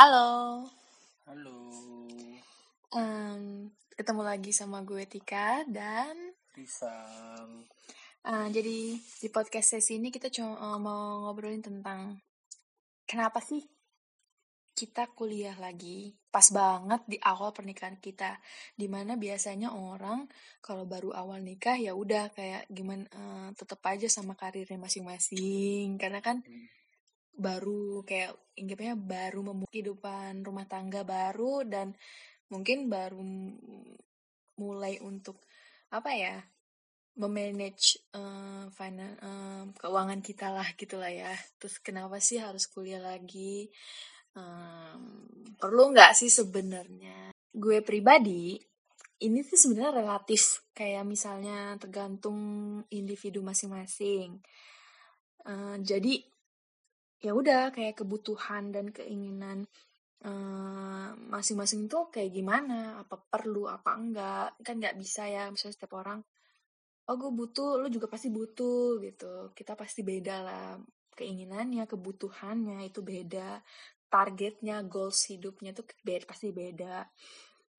Halo, Halo, em, ketemu lagi sama gue Tika dan Risang. eh, jadi di podcast sesi ini kita cuma eh, mau ngobrolin tentang kenapa sih kita kuliah lagi? Pas banget di awal pernikahan kita di mana biasanya orang kalau baru awal nikah ya udah kayak gimana eh, tetep aja sama karirnya masing-masing. Karena kan baru kayak inggapnya baru memulai kehidupan rumah tangga baru dan mungkin baru mulai untuk apa ya memanage eh, finan- eh, keuangan kita lah gitulah ya. Terus kenapa sih harus kuliah lagi? Em, perlu nggak sih sebenarnya? Gue pribadi ini tuh sebenarnya relatif. Kayak misalnya tergantung individu masing-masing. Eh, jadi ya udah kayak kebutuhan dan keinginan eh, masing-masing tuh kayak gimana? Apa perlu apa enggak? Kan nggak bisa ya misalnya setiap orang oh gue butuh lu juga pasti butuh gitu. Kita pasti beda lah. Keinginannya kebutuhannya itu beda. Targetnya goals hidupnya tuh beda pasti beda.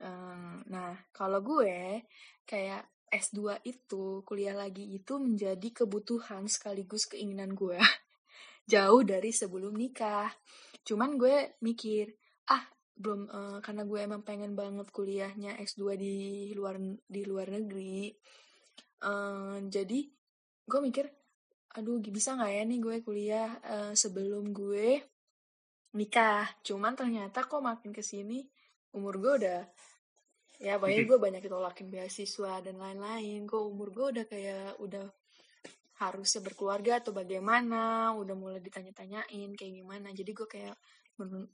Eh, nah kalau gue kayak S2 itu kuliah lagi itu menjadi kebutuhan sekaligus keinginan gue jauh dari sebelum nikah. Cuman gue mikir, ah belum eh, karena gue emang pengen banget kuliahnya S2 di luar di luar negeri. eh, jadi gue mikir, aduh bisa nggak ya nih gue kuliah eh, sebelum gue nikah. Cuman ternyata kok makin ke sini umur gue udah ya banyak gue banyak ditolakin beasiswa dan lain-lain. Gue umur gue udah kayak udah harusnya berkeluarga atau bagaimana? Udah mulai ditanya-tanyain kayak gimana. Jadi gue kayak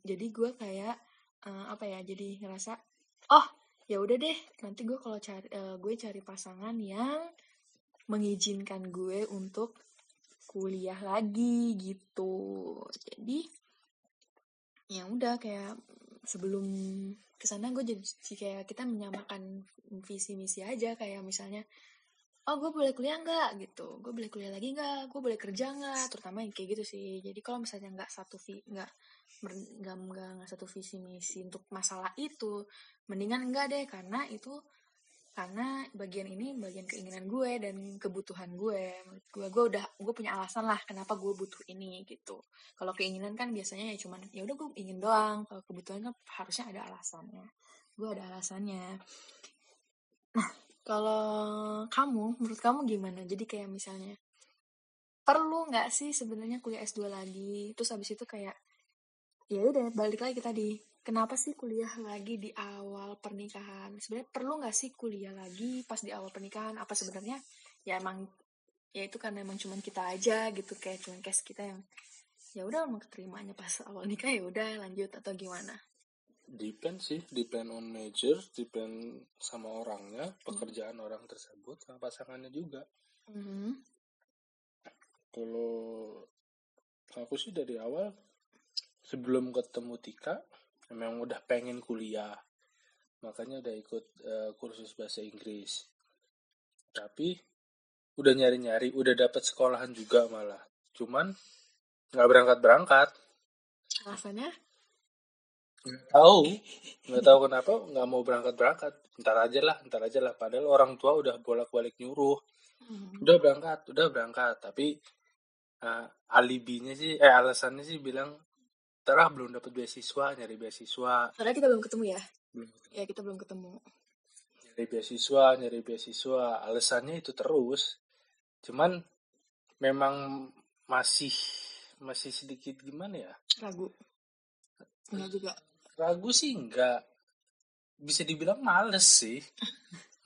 jadi gue kayak eh, apa ya jadi ngerasa oh ya udah deh nanti gue kalau cari eh, gue cari pasangan yang mengizinkan gue untuk kuliah lagi gitu. Jadi ya udah kayak sebelum ke sana gue jadi kayak kita menyamakan visi misi aja. Kayak misalnya oh gue boleh kuliah nggak? Gitu. Gue boleh kuliah lagi nggak? Gue boleh kerja nggak? Terutama yang kayak gitu sih. Jadi kalau misalnya nggak satu vi nggak nggak nggak satu visi misi untuk masalah itu mendingan enggak deh. Karena itu karena bagian ini bagian keinginan gue dan kebutuhan gue. Gue gue udah gue punya alasan lah kenapa gue butuh ini gitu. Kalau keinginan kan biasanya ya cuman ya udah gue ingin doang. Kalau kebutuhan kan harusnya ada alasannya. Gue ada alasannya kalau kamu, menurut kamu gimana? Jadi kayak misalnya, perlu nggak sih sebenarnya kuliah S2 lagi? Terus habis itu kayak, ya udah balik lagi tadi. Kenapa sih kuliah lagi di awal pernikahan? Sebenarnya perlu nggak sih kuliah lagi pas di awal pernikahan? Apa sebenarnya ya emang ya itu karena emang cuman kita aja gitu kayak cuman case kita yang ya udah mau keterimanya pas awal nikah ya udah lanjut atau gimana? Depend sih, depend on major, depend sama orangnya, pekerjaan orang tersebut, sama pasangannya juga. Mhm. Kalau aku sih dari awal, sebelum ketemu Tika, memang udah pengen kuliah. Makanya udah ikut eh, kursus bahasa Inggris. Tapi, udah nyari-nyari, udah dapet sekolahan juga malah. Cuman, nggak berangkat-berangkat. Alasannya? Tahu nggak tahu kenapa nggak mau berangkat berangkat ntar aja lah ntar aja lah padahal orang tua udah bolak balik nyuruh Mhm. udah berangkat udah berangkat tapi eh, alibinya sih eh alasannya sih bilang terah belum dapat beasiswa nyari beasiswa Soalnya kita belum ketemu ya? belum Ya kita belum ketemu. nyari beasiswa nyari beasiswa alasannya itu terus cuman memang masih masih sedikit gimana ya Ragu. Enggak juga. Ragu sih enggak bisa dibilang males sih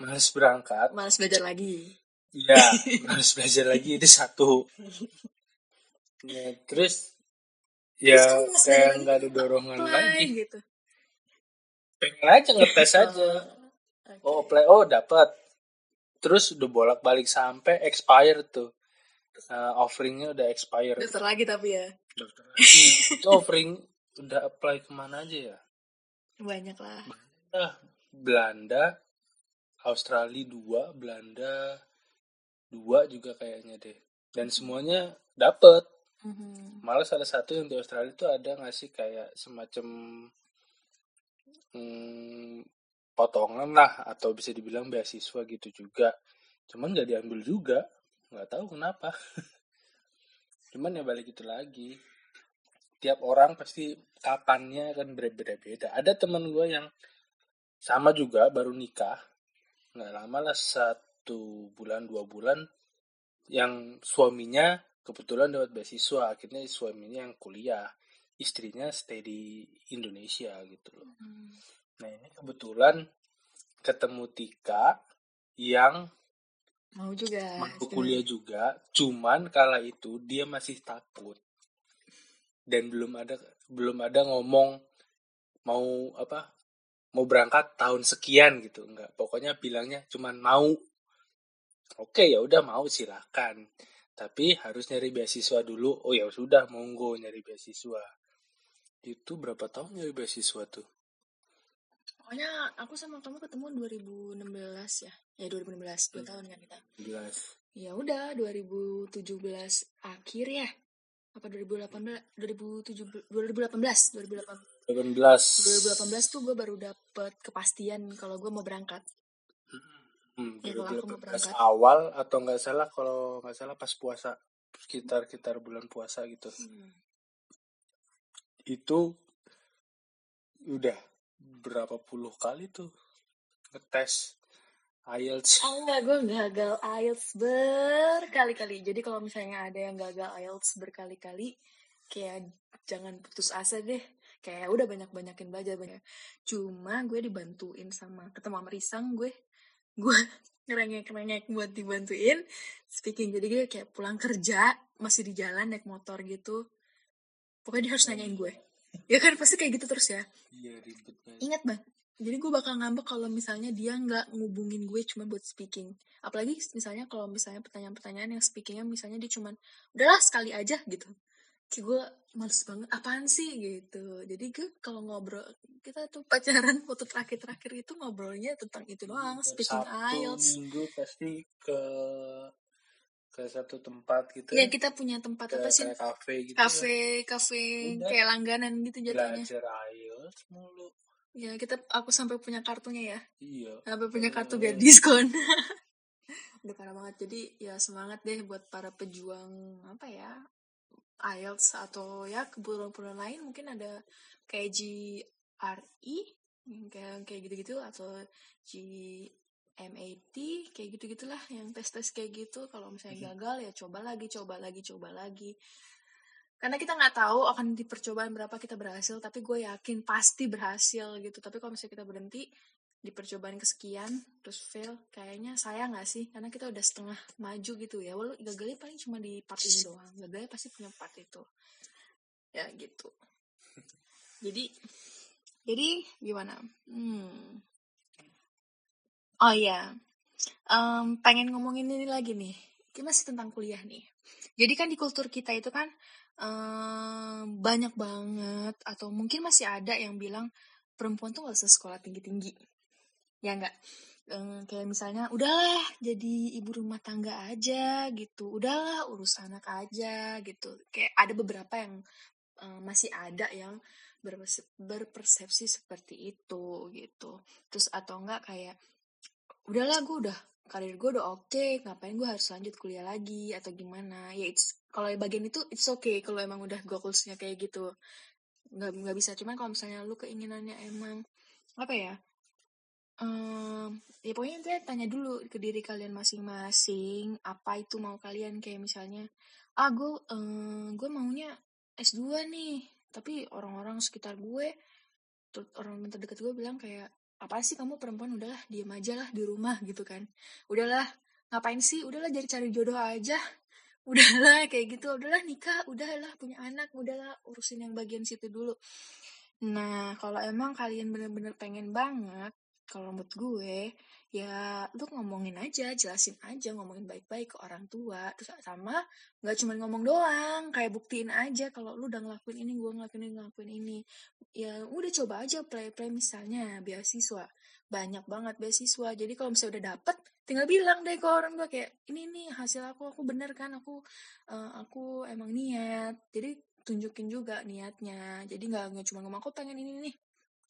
males berangkat Malas belajar lagi. Iya, harus belajar lagi itu satu. Ya, terus ya Terus kayak nggak ada dorongan Apply lagi. gitu. Pengen aja ngetes aja. Oke. Oh, play oh dapat. Terus udah bolak-balik sampai expire tuh. Eh, offeringnya udah expire. Daftar lagi tapi ya. Daftar lagi. itu offering udah apply ke mana aja ya? Banyak lah. Nah, Belanda, Australia dua, Belanda dua juga kayaknya deh. Dan semuanya dapet. Mhm. malah salah satu yang di Australia itu ada ngasih kayak semacam hmm, potongan lah atau bisa dibilang beasiswa gitu juga cuman nggak diambil juga nggak tahu kenapa cuman ya balik itu lagi tiap orang pasti kapannya kan berbeda-beda. Ada teman gue yang sama juga baru nikah. Nggak lama lah satu bulan dua bulan yang suaminya kebetulan dapat beasiswa. Akhirnya suaminya yang kuliah. Istrinya stay di Indonesia gitu loh. Hmm. nah ini kebetulan ketemu Tika yang Mau juga. mau kuliah juga. Cuman kala itu dia masih takut dan belum ada belum ada ngomong mau apa mau berangkat tahun sekian gitu enggak. Pokoknya bilangnya cuman mau. Oke ya udah mau silakan. Tapi harus nyari beasiswa dulu. Oh ya sudah monggo nyari beasiswa. Itu berapa tahun nyari beasiswa tuh? Pokoknya aku sama kamu ketemu 2016 ya. Ya 2016, 2 tahun kan kita. jelas Ya udah 2017 akhir ya. Apa 2018 2017 2018 2018 18 2018 tuh gue baru dapet kepastian kalau gue mau berangkat. hmm, Ya, kalau aku mau 2018 berangkat. awal atau nggak salah kalau nggak salah pas puasa sekitar sekitar bulan puasa gitu Hmm. itu udah berapa puluh kali tuh ngetes IELTS Oh enggak, gue gagal IELTS berkali-kali. Jadi kalau misalnya ada yang gagal IELTS berkali-kali, kayak jangan putus asa deh. Kayak udah banyak-banyakin belajar banyak. Cuma gue dibantuin sama ketemu sama Risang, gue gue ngerengek-ngerengek buat dibantuin speaking. Jadi gue kayak pulang kerja masih di jalan naik motor gitu. Pokoknya dia harus nanyain gue. Ya kan pasti kayak gitu terus ya. iya ribet banget Ingat bang, jadi gue bakal ngambek kalau misalnya dia nggak ngubungin gue cuma buat speaking. Apalagi misalnya kalau misalnya pertanyaan-pertanyaan yang speakingnya misalnya dia cuman udahlah sekali aja gitu. Kayak gue males banget, apaan sih gitu. Jadi gue kalau ngobrol, kita tuh pacaran waktu terakhir-terakhir itu ngobrolnya tentang itu doang, speaking Sabtu IELTS. minggu pasti ke ke satu tempat gitu Ya kita punya tempat ke apa sih? kafe gitu Kafe, kafe Udah. kayak langganan gitu jatuhnya. belajar IELTS mulu Ya kita, aku sampai punya kartunya ya. iya. Sampai punya kartu biar diskon. Udah parah banget. Jadi ya semangat deh buat para pejuang apa ya IELTS atau ya kebutuhan-kebutuhan lain. Mungkin ada kayak GRE kayak kayak gitu-gitu atau GMAT kayak gitu-gitulah yang tes-tes kayak gitu. Kalau misalnya gagal ya coba lagi coba lagi coba lagi karena kita nggak tahu akan di percobaan berapa kita berhasil tapi gue yakin pasti berhasil gitu. Tapi kalau misalnya kita berhenti di percobaan kesekian terus fail kayaknya sayang nggak sih? Karena kita udah setengah maju gitu ya. Walau gagalnya paling cuma di part ini doang. Gagalnya pasti punya part itu. Ya gitu. Jadi jadi gimana? Hmm. oh ya Em, pengen ngomongin ini lagi nih. Ini masih tentang kuliah nih. Jadi kan di kultur kita itu kan em, banyak banget atau mungkin masih ada yang bilang perempuan tuh gak usah sekolah tinggi-tinggi. Ya enggak Em, kayak misalnya udahlah jadi ibu rumah tangga aja gitu. Udahlah urus anak aja gitu. Kayak ada beberapa yang eh, masih ada yang berpers- berpersepsi seperti itu gitu. Terus atau enggak kayak udahlah gue udah karir gue udah oke ngapain gue harus lanjut kuliah lagi atau gimana? Ya it's kalau bagian itu it's okay kalau emang udah goalsnya kayak gitu. Nggak nggak bisa. Cuman kalau misalnya lu keinginannya emang apa ya Em, ya pokoknya dia tanya dulu ke diri kalian masing-masing apa itu mau kalian? Kayak misalnya ah gue gue maunya S2 nih. Tapi orang-orang sekitar gue orang terdekat gue bilang kayak apa sih kamu perempuan? Udahlah diem aja lah di rumah gitu kan. Udahlah ngapain sih? Udahlah jadi cari jodoh aja. Udahlah kayak gitu. Udahlah nikah. Udahlah punya anak. Udahlah urusin yang bagian situ dulu. Nah kalau emang kalian bener-bener pengen banget kalau menurut gue ya lu ngomongin aja jelasin aja ngomongin baik-baik ke orang tua. Terus sama nggak cuma ngomong doang kayak buktiin aja kalau lu udah ngelakuin ini gue ngelakuin ini ngelakuin ini. Ya udah coba aja play play misalnya beasiswa. Banyak banget beasiswa. Jadi kalau misalnya udah dapet tinggal bilang deh ke orang gue kayak ini nih hasil aku aku bener kan? Aku uh, aku emang niat. Jadi tunjukin juga niatnya. Jadi nggak nggak cuma ngomong aku pengen ini nih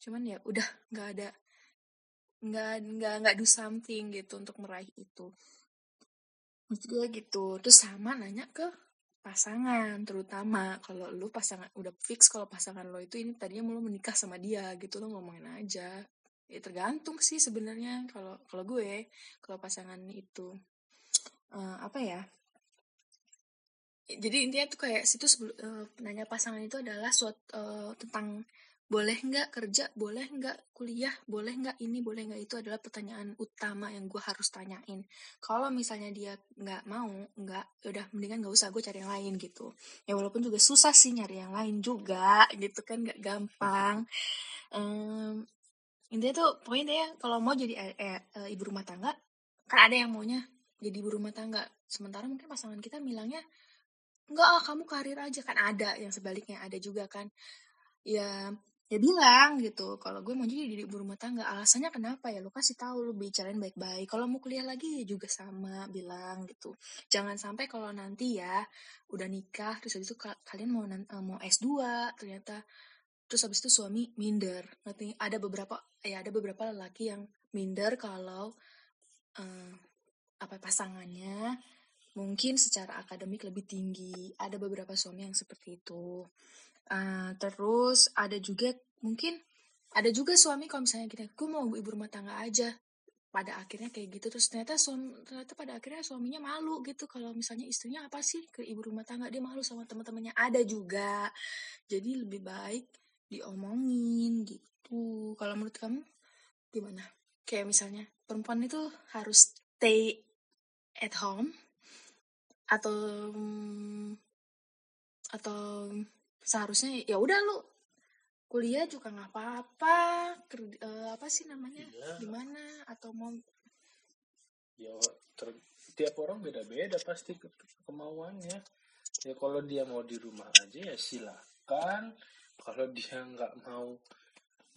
cuman ya udah nggak ada nggak nggak nggak do something gitu untuk meraih itu. Maksud gitu. Terus sama nanya ke pasangan terutama kalau lu pasangan udah fix kalau pasangan lo itu ini tadinya mau menikah sama dia gitu lo ngomongin aja. Ya tergantung sih sebenarnya kalau kalau gue kalau pasangan itu. Uh, apa ya? Jadi intinya tuh kayak situ sebelum uh, nanya pasangan itu adalah suatu uh, tentang boleh nggak kerja? Boleh nggak kuliah? Boleh nggak ini? Boleh nggak itu? adalah pertanyaan utama yang gue harus tanyain. Kalau misalnya dia nggak mau nggak ya udah mendingan nggak usah gue cari yang lain gitu. Ya walaupun juga susah sih nyari yang lain juga gitu kan nggak gampang. Um, intinya tuh pokoknya ya kalau mau jadi eh, eh, ibu rumah tangga kan ada yang maunya jadi ibu rumah tangga. Sementara mungkin pasangan kita bilangnya enggak ah kamu karir aja. Kan ada yang sebaliknya ada juga kan. Ya ya bilang gitu kalau gue mau jadi ibu rumah tangga alasannya kenapa ya? Lu kasih tahu lu bicarain baik-baik. Kalau mau kuliah lagi ya juga sama bilang gitu. Jangan sampai kalau nanti ya udah nikah terus habis itu kalian mau eh, mau S2 ternyata terus habis itu suami minder. Nanti ada beberapa ya ada beberapa lelaki yang minder kalau uh, apa pasangannya mungkin secara akademik lebih tinggi. Ada beberapa suami yang seperti itu Uh, terus ada juga mungkin ada juga suami kalau misalnya kita gue mau ibu rumah tangga aja. Pada akhirnya kayak gitu terus ternyata suami ternyata pada akhirnya suaminya malu gitu kalau misalnya istrinya apa sih ke ibu rumah tangga dia malu sama teman-temannya. Ada juga. Jadi lebih baik diomongin gitu. Kalau menurut kamu gimana? Kayak misalnya perempuan itu harus stay at home atau atau seharusnya ya udah lu kuliah juga nggak apa-apa uh, apa sih namanya iya. gimana atau mau ya ter, tiap orang beda-beda pasti ke, kemauannya. Ya kalau dia mau di rumah aja ya silakan. Kalau dia nggak mau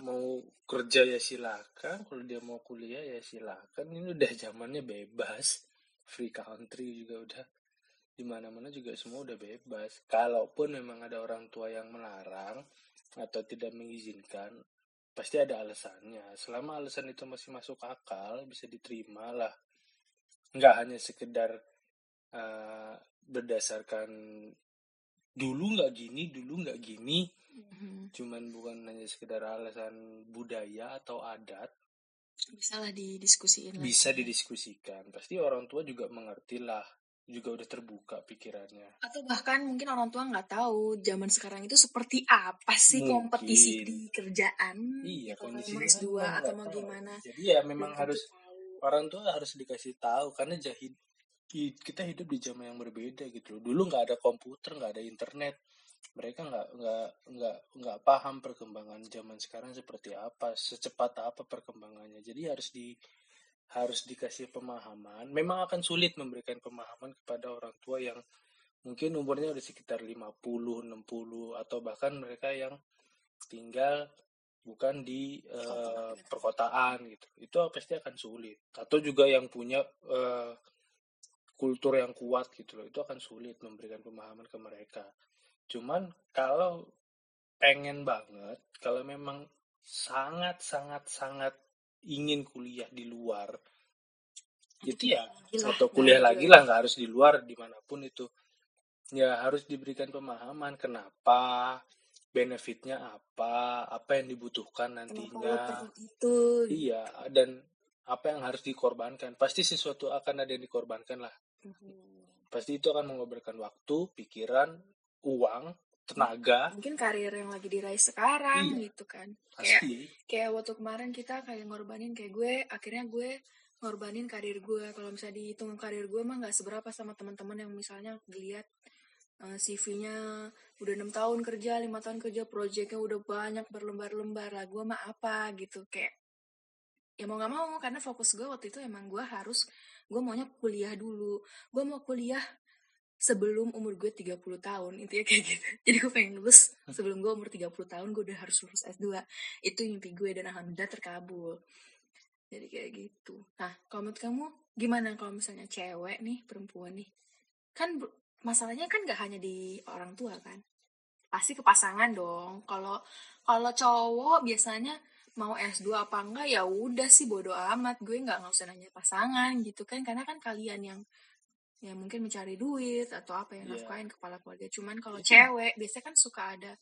mau kerja ya silakan. Kalau dia mau kuliah ya silakan. Ini udah zamannya bebas. Free country juga udah di mana-mana juga semua udah bebas. Kalaupun memang ada orang tua yang melarang atau tidak mengizinkan, pasti ada alasannya. Selama alasan itu masih masuk akal, bisa diterima lah. Nggak hanya sekedar uh, berdasarkan dulu nggak gini, dulu nggak gini, mm-hmm. cuman bukan hanya sekedar alasan budaya atau adat. Bisa lah didiskusikan. Bisa didiskusikan. Pasti orang tua juga mengerti lah juga udah terbuka pikirannya. Atau bahkan mungkin orang tua nggak tahu zaman sekarang itu seperti apa sih mungkin. kompetisi di kerjaan. Iya, kondisi S2 atau mau gimana. Jadi ya memang harus tahu. orang tua harus dikasih tahu karena jahit kita hidup di zaman yang berbeda gitu Dulu nggak ada komputer, nggak ada internet. Mereka nggak nggak nggak nggak paham perkembangan zaman sekarang seperti apa, secepat apa perkembangannya. Jadi harus di harus dikasih pemahaman. Memang akan sulit memberikan pemahaman kepada orang tua yang mungkin umurnya udah sekitar 50, 60 atau bahkan mereka yang tinggal bukan di uh, perkotaan gitu. Itu pasti akan sulit. Atau juga yang punya uh, kultur yang kuat gitu loh. Itu akan sulit memberikan pemahaman ke mereka. Cuman kalau pengen banget, kalau memang sangat sangat sangat ingin kuliah di luar. Itu ya. atau kuliah nah, lagi lah nggak harus di luar di mana pun itu. Ya harus diberikan pemahaman kenapa benefitnya apa apa yang dibutuhkan nantinya. itu iya dan apa yang harus dikorbankan. Pasti sesuatu akan ada yang dikorbankan lah. Hmm. pasti itu akan mengorbankan waktu pikiran uang tenaga. Mungkin karir yang lagi diraih sekarang iya, gitu kan. kayak kayak waktu kemarin kita kayak ngorbanin kayak gue akhirnya gue ngorbanin karir gue. Kalau misalnya dihitung karir gue mah nggak seberapa sama teman-teman yang misalnya dilihat uh, eh, CV-nya udah enam tahun kerja lima tahun kerja proyeknya udah banyak berlembar-lembar lah. Gue mah apa gitu kayak ya mau nggak mau karena fokus gue waktu itu emang gue harus gue maunya kuliah dulu. Gue mau kuliah sebelum umur gue 30 tahun intinya kayak gitu. Jadi gue pengen lulus sebelum gue umur 30 tahun gue udah harus lulus S2 itu mimpi gue dan alhamdulillah terkabul. Jadi kayak gitu. Nah kalau menurut kamu gimana kalau misalnya cewek nih perempuan nih? Kan masalahnya kan gak hanya di orang tua kan? Pasti ke pasangan dong. Kalau kalau cowok biasanya mau S2 apa enggak ya udah sih bodo amat. Gue nggak usah nanya pasangan gitu kan? Karena kan kalian yang ya mungkin mencari duit atau apa yang Iya. nafkahin kepala keluarga. Cuman kalau Itu- cewek biasanya kan suka ada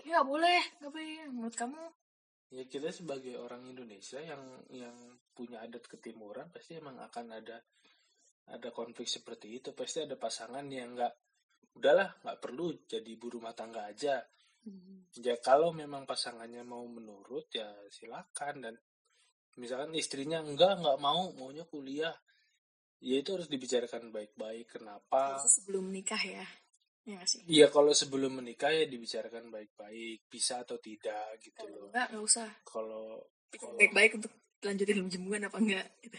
ya nggak boleh nggak boleh menurut kamu? Ya kita sebagai orang Indonesia yang yang punya adat ketimuran pasti emang akan ada ada konflik seperti itu. Pasti ada pasangan yang nggak udahlah nggak perlu jadi ibu rumah tangga aja. Ya kalau memang pasangannya mau menurut ya silakan. Dan misalkan istrinya enggak nggak mau maunya kuliah ya itu harus dibicarakan baik-baik kenapa Harusnya sebelum nikah ya ya Iya kalau sebelum menikah ya dibicarakan baik-baik bisa atau tidak gitu loh enggak nggak usah kalau baik-baik untuk lanjutin hubungan apa enggak gitu.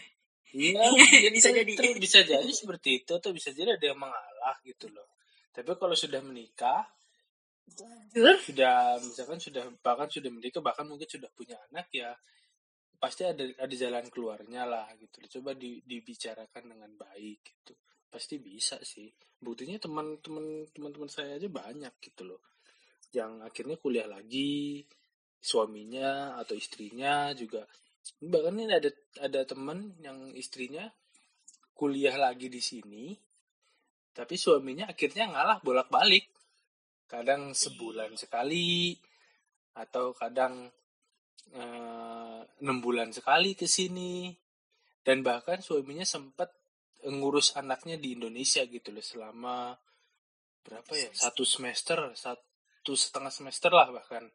Iya, Bisa itu- jadi. itu bisa jadi seperti itu atau bisa jadi ada yang mengalah gitu loh. Tapi kalau sudah menikah, Lanjut. sudah misalkan sudah bahkan sudah menikah bahkan mungkin sudah punya anak ya pasti ada ada jalan keluarnya lah gitu. Coba di, dibicarakan dengan baik gitu. Pasti bisa sih. Buktinya teman-teman teman-teman saya aja banyak gitu loh. Yang akhirnya kuliah lagi, suaminya atau istrinya juga bahkan ini ada ada teman yang istrinya kuliah lagi di sini tapi suaminya akhirnya ngalah bolak-balik kadang sebulan sekali atau kadang enam bulan sekali ke sini. Dan bahkan suaminya sempat ngurus anaknya di Indonesia gitu loh selama berapa ya satu semester satu setengah semester lah bahkan.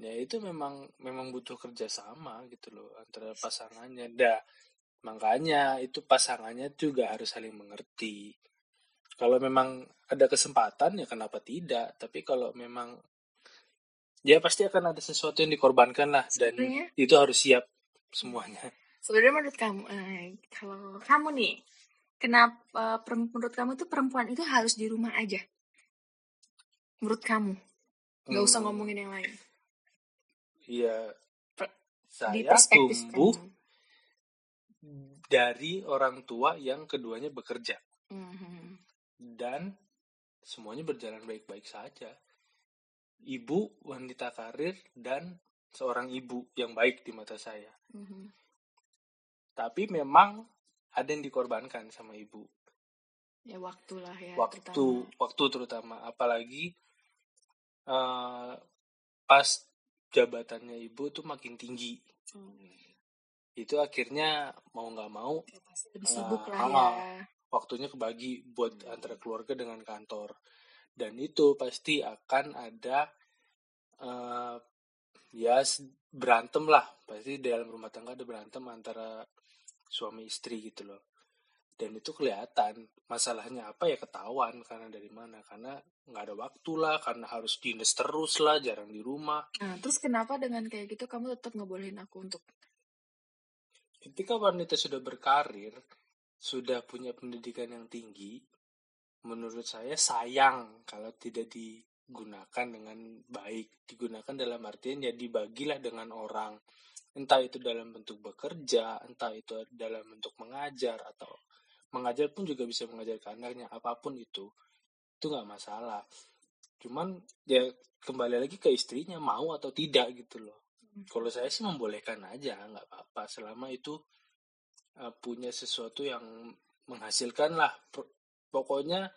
Ya itu memang memang butuh kerjasama gitu loh antara pasangannya. Dah makanya itu pasangannya juga harus saling mengerti. Kalau memang ada kesempatan ya kenapa tidak tapi kalau memang ya pasti akan ada sesuatu yang dikorbankan lah dan Sebenarnya- itu harus siap semuanya Sebenarnya menurut kamu, eh, kalau kamu nih, kenapa perem- menurut kamu tuh perempuan itu harus di rumah aja? Menurut kamu, nggak usah Hmm, ngomongin yang lain. Iya, saya tumbuh kamu. dari orang tua yang keduanya bekerja Mhm. dan semuanya berjalan baik-baik saja. Ibu wanita karir dan seorang ibu yang baik di mata saya. Mhm. Tapi memang ada yang dikorbankan sama ibu. Ya waktu lah ya. waktu terutama. waktu terutama apalagi eh, pas jabatannya ibu tuh makin tinggi. Hmm. Itu akhirnya mau nggak mau Ya, pasti lebih sibuk Ah, lah ah, ya. waktunya kebagi buat Hmm. antara keluarga dengan kantor dan itu pasti akan ada eh, ya berantem lah. Pasti di dalam rumah tangga ada berantem antara suami istri gitu loh. Dan itu kelihatan masalahnya apa ya ketahuan karena dari mana. Karena nggak ada waktu lah karena harus dinas terus lah jarang di rumah. Nah, terus kenapa dengan kayak gitu kamu tetap ngebolehin aku untuk? Ketika wanita sudah berkarir sudah punya pendidikan yang tinggi menurut saya sayang kalau tidak digunakan dengan baik. Digunakan dalam artian ya dibagilah dengan orang. Entah itu dalam bentuk bekerja entah itu dalam bentuk mengajar atau mengajar pun juga bisa mengajar ke anaknya apa pun itu. Itu nggak masalah. Cuman ya kembali lagi ke istrinya mau atau tidak gitu loh. Kalau saya sih membolehkan aja nggak apa-apa. Selama itu uh, punya sesuatu yang menghasilkan lah pokoknya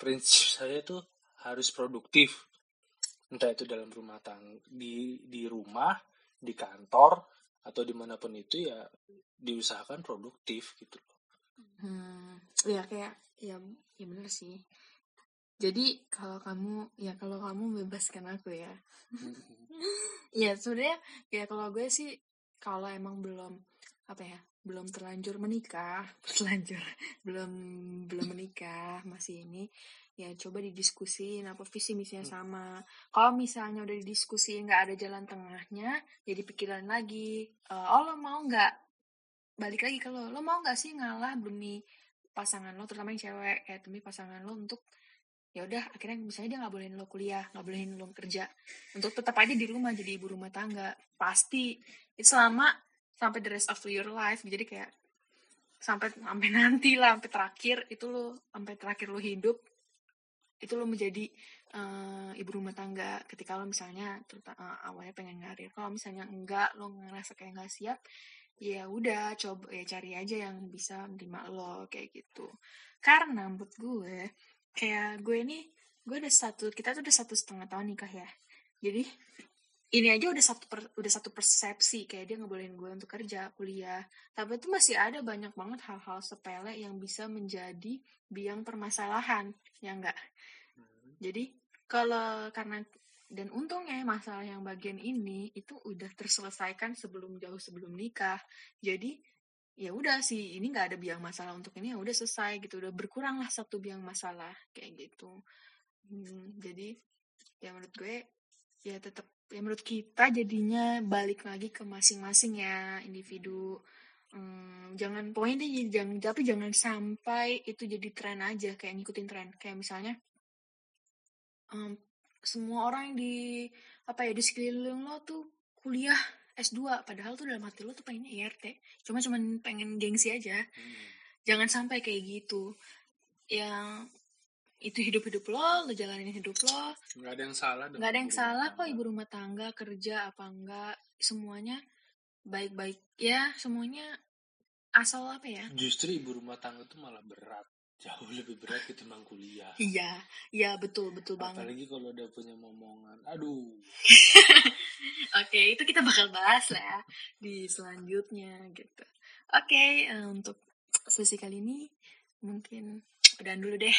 prinsip saya tuh harus produktif entah itu dalam rumah tangga di di rumah di kantor atau di mana pun itu ya diusahakan produktif gitu loh Hmm, ya kayak ya ya bener sih. Jadi kalau kamu ya kalau kamu bebaskan aku ya. Ya sebenarnya ya kalau gue sih kalau emang belum apa ya belum terlanjur menikah terlanjur belum belum menikah masih ini ya coba didiskusin apa visi misinya sama. Kalau misalnya udah didiskusin nggak ada jalan tengahnya jadi pikiran lagi Eh, oh lo mau nggak? Balik lagi ke lo lo mau nggak sih ngalah demi pasangan lo terutama yang cewek kayak demi pasangan lo untuk ya udah akhirnya misalnya dia nggak bolehin lo kuliah nggak bolehin lo kerja untuk tetap aja di rumah jadi ibu rumah tangga. Pasti itu selama sampai the rest of your life. Jadi kayak sampai sampai nanti lah sampai terakhir itu lo sampai terakhir lo hidup itu lo menjadi uh, ibu rumah tangga. Ketika lo misalnya terutama uh, awalnya pengen ngarir. Kalau misalnya enggak lo ngerasa kayak nggak siap ya udah coba ya cari aja yang bisa menerima lo kayak gitu. Karena menurut gue kayak gue ini gue udah satu kita tuh udah satu setengah tahun nikah ya. Jadi ini aja udah satu per, udah satu persepsi kayak dia ngebolehin gue untuk kerja kuliah. Tapi itu masih ada banyak banget hal-hal sepele yang bisa menjadi biang permasalahan ya enggak hmm. jadi kalau karena dan untungnya masalah yang bagian ini itu udah terselesaikan sebelum jauh sebelum nikah. Jadi ya udah sih ini nggak ada biang masalah untuk ini ya udah selesai gitu. Udah berkurang lah satu biang masalah kayak gitu. Hmm, jadi ya menurut gue ya tetap ya menurut kita jadinya balik lagi ke masing-masing ya individu. Hmm, jangan poin deh jangan tapi jangan sampai itu jadi tren aja kayak ngikutin tren. Kayak misalnya um, semua orang yang di apa ya di sekeliling lo tuh kuliah S2 padahal tuh dalam hati lo tuh pengen IRT cuma cuman pengen gengsi aja. Hmm. jangan sampai kayak gitu. Yang itu hidup hidup lo lo jalanin hidup lo. Nggak ada yang salah nggak ada yang salah kok ibu rumah tangga kerja apa enggak semuanya baik baik ya semuanya asal apa ya? Justru ibu rumah tangga tuh malah berat jauh lebih berat ketimbang kuliah. Iya iya betul betul banget. Apalagi kalau udah punya momongan aduh. Oke itu kita bakal bahas lah ya di selanjutnya gitu. Oke eh, untuk sesi kali ini mungkin udah dulu deh